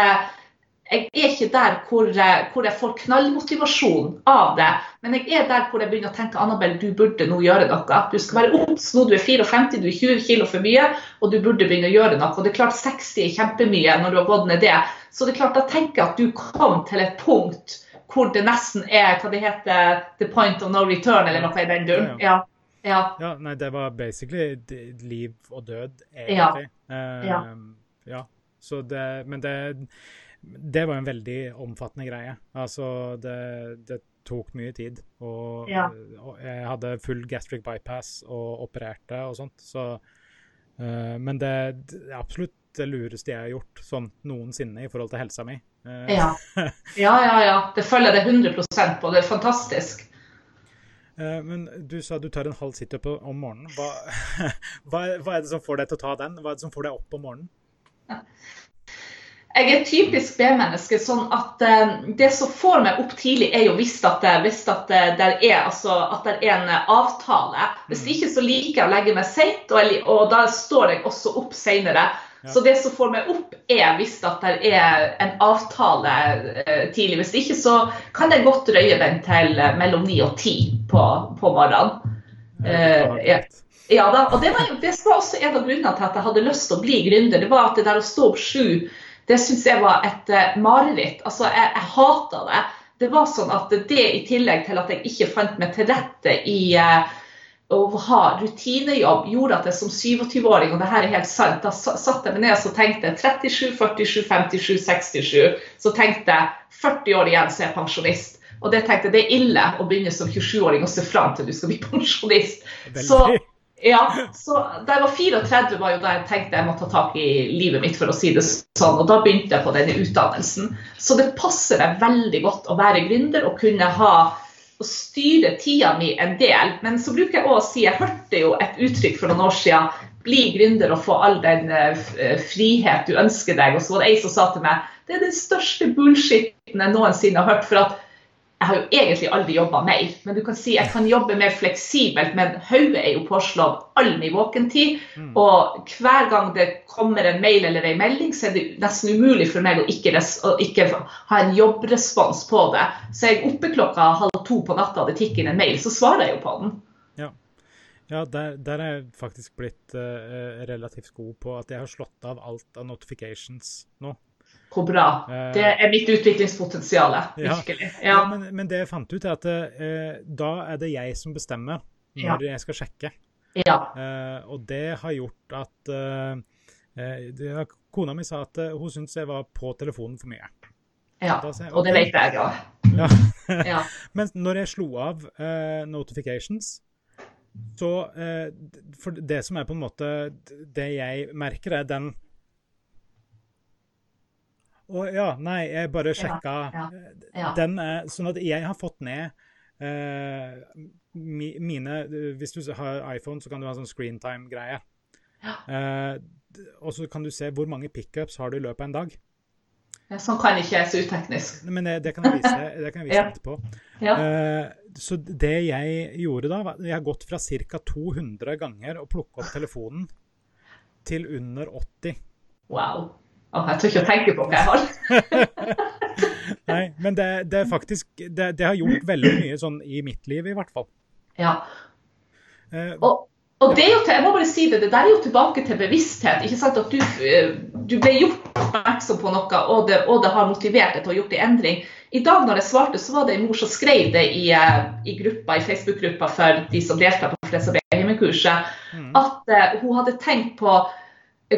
jeg er ikke der hvor, hvor, jeg får knallmotivasjon av det. Men jeg er der hvor jeg begynner å tenke Annabelle, du burde nå gjøre noe. Du skal være obs nå, du er 54, du er 20 kilo for mye, og du burde begynne å gjøre noe. Og det er klart 60 er kjempemye når du har gått ned det. Så det er klart, da tenker jeg at du kom til et punkt hvor det nesten er hva det heter, the point of no return, eller noe i den duren. Ja. Ja. ja. Nei, det var basically liv og død, egentlig. Ja. Uh, ja. ja. Så det, men det det var en veldig omfattende greie. Altså, det, det tok mye tid. Og, ja. og, jeg hadde full gastric bypass og opererte og sånt. Så, uh, men det, er absolutt det lureste jeg har gjort sånn noensinne i forhold til helsa mi. Uh. Ja. *laughs* ja, ja, ja. Det følger det 100% på. Det er fantastisk. Uh, men du sa du tar en halv situp om morgenen. Hva, *laughs* hva, hva, er det som får deg til å ta den? Hva er det som får deg opp om morgenen? Jeg er typisk B-menneske. sånn at uh, Det som får meg opp tidlig, er jo hvis at, det, hvis at det, er, altså, at det er en avtale. Hvis ikke så liker jeg å legge meg seint, og, og, da står jeg også opp seinere. Ja. Så det som får meg opp, er hvis at det er en avtale tidlig. Hvis ikke så kan jeg godt røye den til mellom ni og ti på, på morgenen. Ja, ja da, og det var, det var også en av grunnene til at jeg hadde lyst til å bli gründer. Det var at det der å stå opp sju det syns jeg var et uh, mareritt. Altså, jeg, jeg hata det. Det var sånn at det i tillegg til at jeg ikke fant meg til rette i uh, å ha rutinejobb, gjorde at jeg som 27-åring, og det her er helt sant, da satte jeg meg ned og tenkte 37, 47, 57, 67. Så tenkte jeg 40 år igjen, så er jeg pensjonist. Og det tenkte jeg, det er ille å begynne som 27-åring og se fram til du skal bli *laughs* pensjonist. Veldig. Så ja, så Da jeg var 34, var jo da jeg tenkte jeg måtte ta tak i livet mitt, for å si det sånn. Og da begynte jeg på denne utdannelsen. Så det passer meg veldig godt å være gründer og kunne ha og styre tida mi en del. Men så bruker jeg også å si, jeg hørte jo et uttrykk for noen år siden, bli gründer og få all den uh, frihet du ønsker deg. Og så var det ei som sa til meg det er den største bullshitten jeg noensinne har hørt. for at jeg har jo egentlig aldri jobba mer, men du kan si jeg kan jobbe mer fleksibelt. Men hodet er jo påslått all min våkentid. Mm. Og hver gang det kommer en mail eller en melding, så er det nesten umulig for meg å ikke, å ikke ha en jobbrespons på det. Så jeg er oppe klokka halv to på natta og det tikker inn en mail, så svarer jeg jo på den. Ja. Ja, der, der, er jeg faktisk blitt uh, relativt god på at jeg har slått av alt av notifications nå. Hvor bra. Eh, det er mitt utviklingspotensial. Virkelig. Ja. ja men, men, det jeg fant ut, er at eh, da er det jeg som bestemmer når ja. jeg skal sjekke. Ja. Eh, og det har gjort at eh, eh, Kona mi sa at hun syntes jeg var på telefonen for mye. Ja, jeg, og det vet jeg òg. Ja. *laughs* ja. *laughs* Men når jeg slo av notifications så For det som er på en måte Det jeg merker, er den å ja, nei, jeg bare sjekka. Ja, ja, ja. Den er Sånn at jeg har fått ned uh, mine Hvis du har iPhone, så kan du ha sånn screentime-greie. Uh, og så kan du se hvor mange pickups har du i løpet av en dag. Sånn kan ikke jeg så uteknisk. Men det, det, kan jeg vise, det kan jeg vise etterpå. Uh, så det jeg gjorde da, var Jeg har gått fra ca. 200 ganger å plukke opp telefonen til under 80. Wow. Oh, jeg tør ikke å tenke på hva jeg *laughs* har. Nei, men det, det faktisk det, det, har gjort veldig mye sånn i mitt liv, i hvert fall. Ja. Uh, og, og det er jo til, jeg må bare si det, det der er jo tilbake til bevissthet. ikke sant, At du, eh, du ble gjort oppmerksom på noe, og det, og det har motivert deg til å ha gjort en endring. I dag når jeg svarte, så var det en mor som skrev det i, eh, i, gruppa, i Facebook-gruppa for de som deltar på Freds- og hjemmekurset, mm. at uh, hun hadde tenkt på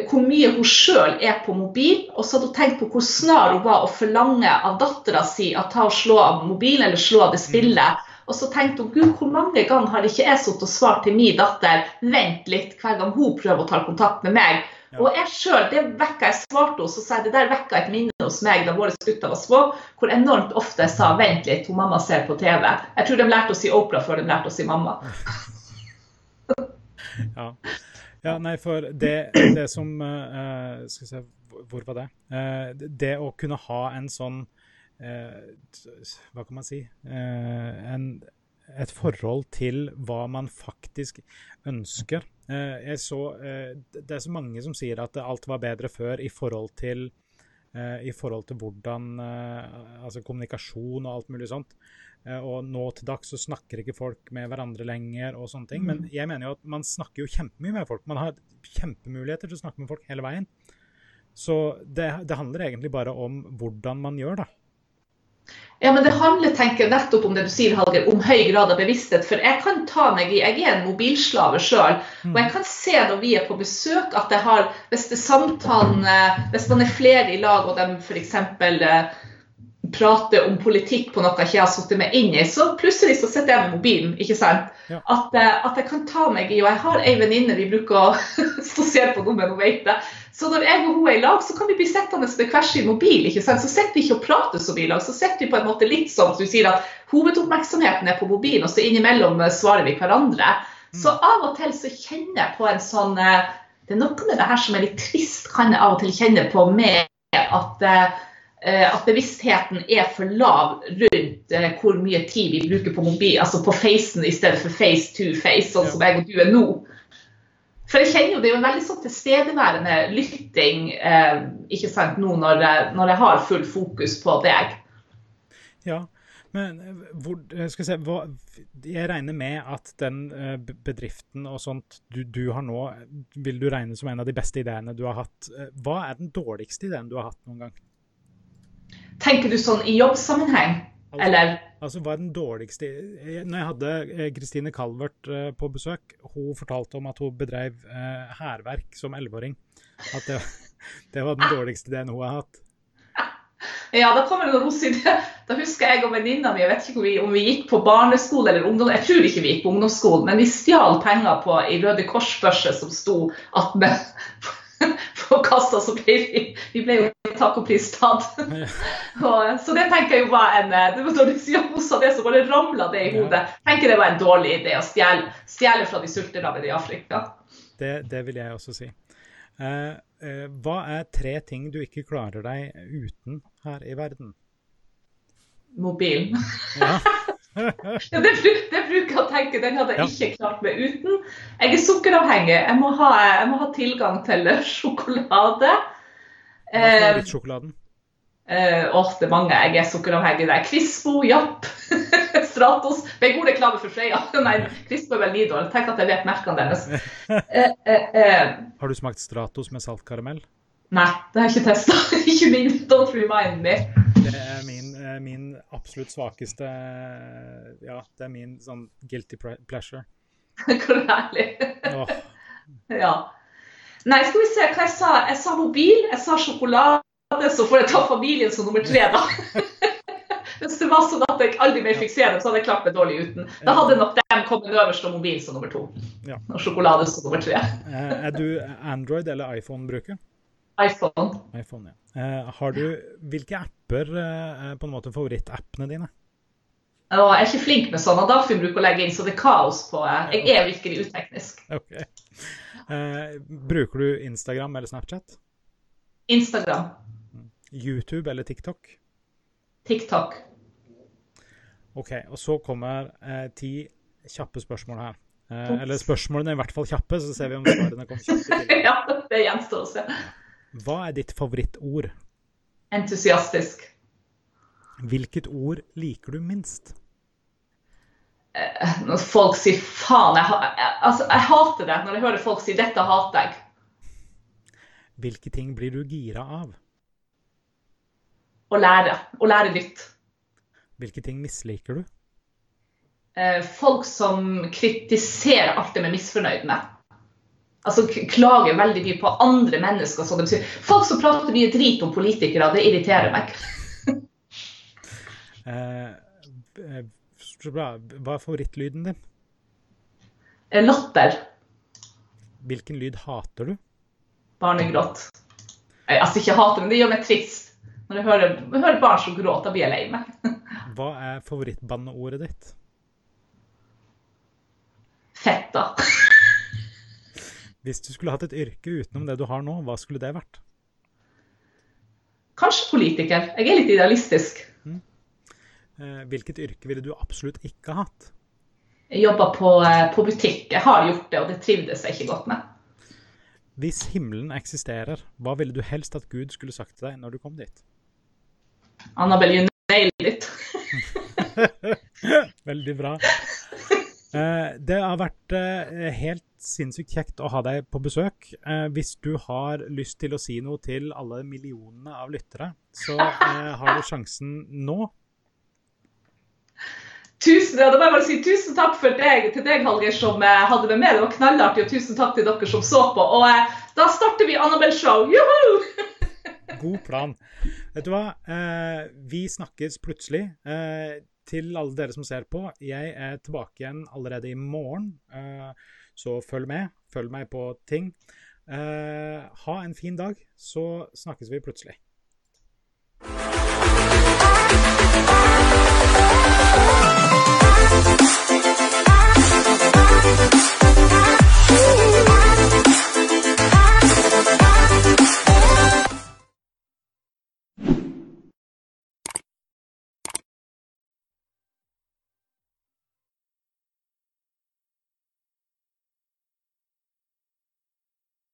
hvor mye hun sjøl er på mobil, og så hadde hun tenkt på hvor snar hun var å forlange av dattera si at ta og slå av mobilen eller slå av det spillet. Og så tenkte hun gud, hvor mange ganger har ikke jeg sittet og svart til min datter vent litt hver gang hun prøver å ta kontakt med meg. Ja. Og jeg selv, det vekka jeg svarte henne, så sa jeg det der vekka et minne hos meg da våre gutter var små, hvor enormt ofte jeg sa vent litt, hun mamma ser på TV. Jeg tror de lærte å si Opera før de lærte å si mamma. *laughs* ja. Ja, nei, for det, det som uh, Skal vi se, hvor var det? Uh, det å kunne ha en sånn uh, Hva kan man si? En, et forhold til hva man faktisk ønsker. jeg så Det er så mange som sier at alt var bedre før i forhold til i forhold til hvordan Altså kommunikasjon og alt mulig sånt. Eh, og nå til dags så snakker ikke folk med hverandre lenger og sånne ting. Men mm. jeg mener jo at man snakker jo kjempemye med folk. Man har kjempemuligheter til å snakke med folk hele veien. Så det, det handler egentlig bare om hvordan man gjør det. Ja, men det handler tenker jeg, nettopp om det du sier, Halger, om høy grad av bevissthet. For jeg kan ta meg i Jeg er en mobilslave sjøl. Og jeg kan se når vi er på besøk at jeg har Hvis det samtalen Hvis man er flere i lag og de f.eks prater om politikk på noe jeg ikke har satt meg inn i, så plutselig så sitter jeg med mobilen. ikke sant? Ja. At, eh, at, jeg kan ta meg i Og jeg har ei venninne vi bruker å stå og se på noe, men hun vet det. Så når jeg og hun er i lag, så kan vi bli sittende med hver sin mobil. ikke sant? Så sitter vi ikke og prater så mye i lag. Så sitter vi på en måte litt sånn som du sier at hovedoppmerksomheten er på mobilen, og så innimellom eh, svarer vi hverandre. Mm. Så av og til så kjenner jeg på en sånn eh, Det er noe med det her som er litt trist, kan jeg av og til kjenne på med at, eh, at bevisstheten er for lav rundt hvor mye tid vi bruker på mobil, altså på facen i stedet for face to face, sånn som jeg og du er nå. For jeg kjenner jo det er jo en veldig sånn tilstedeværende lytting eh, ikke sant, nå når når jeg har full fokus på deg. Ja, men hvor, skal jeg, se, hva, jeg regner med at den bedriften og sånt du, du, har nå, vil du regne som en av de beste ideene du har hatt. Hva er den dårligste ideen du har hatt noen gang? Tenker du sånn i jobbsammenheng? Altså, Eller? Altså, hva er den dårligste Når jeg hadde Kristine Calvert på besøk, hun fortalte om at hun bedrev hærverk som elleveåring. At det, *laughs* det var den dårligste ideen hun har hatt. Ja, da kommer det noen det. Da husker jeg og venninna mi, jeg vet ikke om vi, om vi, gikk på barneskole eller ungdom, jeg tror ikke vi gikk på ungdomsskolen, men vi stjal penger på ei Røde Kors-børse som sto attmed på kassa, så ble vi, vi ble jo tacopris tatt. *laughs* så det tenker jeg jo var en det var Når du sa det, så bare ramla det i hodet. Jeg tenker det var en dårlig idé å stjele, stjele fra de sulterammede i Afrika. Det, det vil jeg også si. Uh, uh, hva er tre ting du ikke klarer deg uten her i verden? Mobilen. Ja. *laughs* *laughs* ja, det, det, bruker jeg å tenke. Den hadde jeg ja. ikke klart meg uten. Jeg er sukkeravhengig. Jeg må ha, jeg må ha tilgang til *laughs* sjokolade. Hva er sjokoladen? Eh, åh, det er mange. Jeg er sukkeravhengig der. Crispo, Japp, *laughs* Stratos. Det er god reklame for Freia. Nei, Crispo er vel Nidol. Tenk at jeg vet merkene deres. Eh, eh, har du smakt Stratos med saltkaramell? Nei, det har jeg ikke testa. ikke min. Don't remind me. Det er min, min, absolutt svakeste Ja, det er min sånn guilty pleasure. Hvor herlig. Oh. ja. Nei, skal vi se hva jeg sa. Jeg sa mobil, jeg sa sjokolade, så får jeg ta familien som nummer tre, da. *laughs* Hvis det var sånn at jeg aldri mer fikk se dem, så hadde jeg klart meg dårlig uten. Da hadde nok dem kommet øverst og mobil som nummer to. Ja. Og sjokolade som nummer tre. er du Android- eller iPhone-bruker? iPhone. iPhone ja. Eh, har du, hvilke apper er på en måte favorittappene dine? Jeg er ikke flink med sånne. Dagfinn bruker å legge inn, så det er kaos på eh, Jeg er virkelig uteknisk. Okay. Eh, bruker du Instagram eller Snapchat? Instagram. YouTube eller TikTok? TikTok. OK. Og så kommer eh, ti kjappe spørsmål her. Eh, eller spørsmålene er i hvert fall kjappe, så ser vi om svarene kommer kjapt. *laughs* ja, det gjenstår å se. Hva er ditt favorittord? Entusiastisk. Hvilket ord liker du minst? Eh, når folk sier faen jeg, jeg, altså, jeg hater det når jeg hører folk si 'dette hater jeg'. Hvilke ting blir du gira av? Å lære. Å lære nytt. Hvilke ting misliker du? Eh, folk som kritiserer alt vi er misfornøyd med. Altså klager veldig mye på andre mennesker. Som de sier. Folk som prater mye drit om politikere, det irriterer meg. *laughs* eh, eh Hva er favorittlyden din? Eh, latter. Hvilken lyd hater du? Barnegråt. Altså ikke hater, men det gjør meg trist. Når jeg hører, jeg hører barn som gråter, blir jeg lei meg. *laughs* Hva er favorittbanneordet ditt? Fetta. Hvis du skulle hatt et yrke utenom det du har nå, hva skulle det vært? Kanskje politiker. Jeg er litt idealistisk. Mm. Hvilket yrke ville du absolutt ikke hatt? Jeg jobber på, eh, på, butikk. Jeg har gjort det, og det trivdes jeg ikke godt med. Hvis himmelen eksisterer, hva ville du helst at Gud skulle sagt til deg når du kom dit? Annabelle, you nailed it. *laughs* *laughs* Veldig bra. Eh, det har vært eh, helt sinnssykt kjekt å ha deg på besøk. Hvis du har lyst til å si noe til alle millionene av lyttere, så har du sjansen nå. Tusen, ja, da må jeg bare si tusen takk for deg, til deg, Hallgeir, som eh, hadde med meg. Det var knallartig, og tusen takk til dere som så på. Og eh, da starter vi Annabelle Show. Juhu! God plan. Vet du hva, eh, vi snakkes plutselig. Eh, til alle dere som ser på, jeg er tilbake igjen allerede i morgen, eh, så følg med. Følg meg på ting. Eh, ha en fin dag, så snakkes vi plutselig.